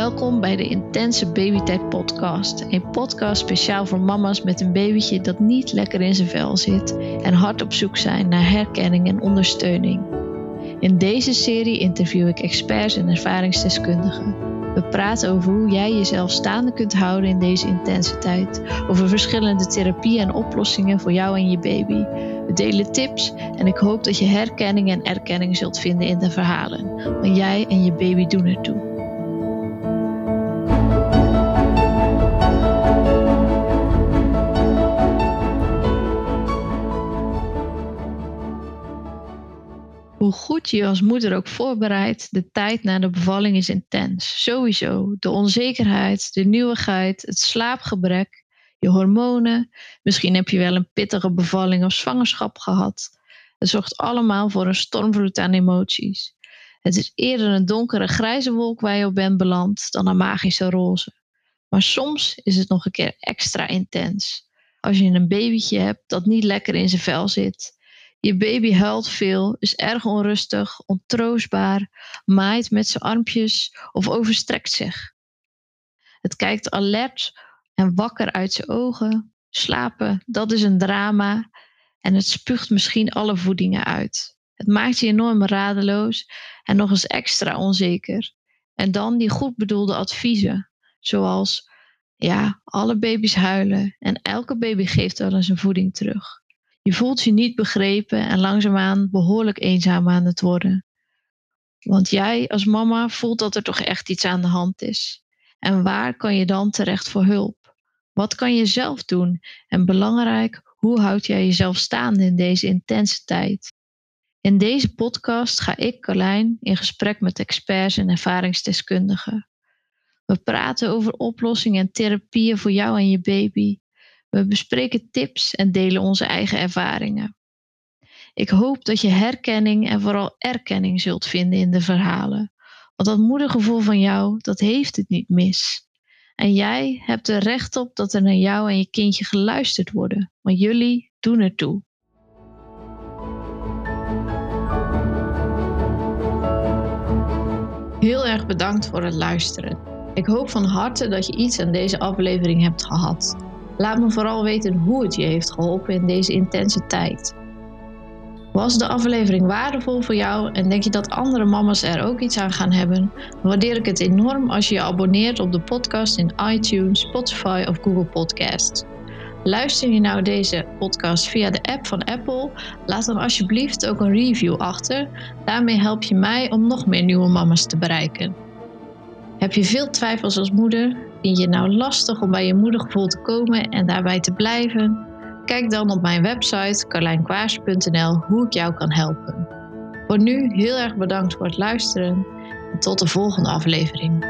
Welkom bij de Intense Babytijd Podcast. Een podcast speciaal voor mama's met een babytje dat niet lekker in zijn vel zit en hard op zoek zijn naar herkenning en ondersteuning. In deze serie interview ik experts en ervaringsdeskundigen. We praten over hoe jij jezelf staande kunt houden in deze intense tijd, over verschillende therapieën en oplossingen voor jou en je baby. We delen tips en ik hoop dat je herkenning en erkenning zult vinden in de verhalen, want jij en je baby doen ertoe. Hoe goed je als moeder ook voorbereidt, de tijd na de bevalling is intens. Sowieso. De onzekerheid, de nieuwigheid, het slaapgebrek, je hormonen. Misschien heb je wel een pittige bevalling of zwangerschap gehad. Het zorgt allemaal voor een stormvloed aan emoties. Het is eerder een donkere grijze wolk waar je op bent beland dan een magische roze. Maar soms is het nog een keer extra intens. Als je een babytje hebt dat niet lekker in zijn vel zit je baby huilt veel, is erg onrustig, ontroostbaar, maait met zijn armpjes of overstrekt zich. Het kijkt alert en wakker uit zijn ogen. Slapen, dat is een drama. En het spuugt misschien alle voedingen uit. Het maakt je enorm radeloos en nog eens extra onzeker. En dan die goed bedoelde adviezen, zoals: ja, alle baby's huilen en elke baby geeft wel eens een voeding terug. Je voelt je niet begrepen en langzaamaan behoorlijk eenzaam aan het worden. Want jij als mama voelt dat er toch echt iets aan de hand is. En waar kan je dan terecht voor hulp? Wat kan je zelf doen? En belangrijk, hoe houd jij jezelf staande in deze intense tijd? In deze podcast ga ik, Carlijn, in gesprek met experts en ervaringsdeskundigen. We praten over oplossingen en therapieën voor jou en je baby. We bespreken tips en delen onze eigen ervaringen. Ik hoop dat je herkenning en vooral erkenning zult vinden in de verhalen. Want dat moedergevoel van jou, dat heeft het niet mis. En jij hebt er recht op dat er naar jou en je kindje geluisterd worden. Want jullie doen ertoe. Heel erg bedankt voor het luisteren. Ik hoop van harte dat je iets aan deze aflevering hebt gehad. Laat me vooral weten hoe het je heeft geholpen in deze intense tijd. Was de aflevering waardevol voor jou en denk je dat andere mama's er ook iets aan gaan hebben? Waardeer ik het enorm als je je abonneert op de podcast in iTunes, Spotify of Google Podcasts. Luister je nou deze podcast via de app van Apple? Laat dan alsjeblieft ook een review achter. Daarmee help je mij om nog meer nieuwe mama's te bereiken. Heb je veel twijfels als moeder? Vind je het nou lastig om bij je moedergevoel te komen en daarbij te blijven? Kijk dan op mijn website carlijnkwaars.nl hoe ik jou kan helpen. Voor nu heel erg bedankt voor het luisteren en tot de volgende aflevering.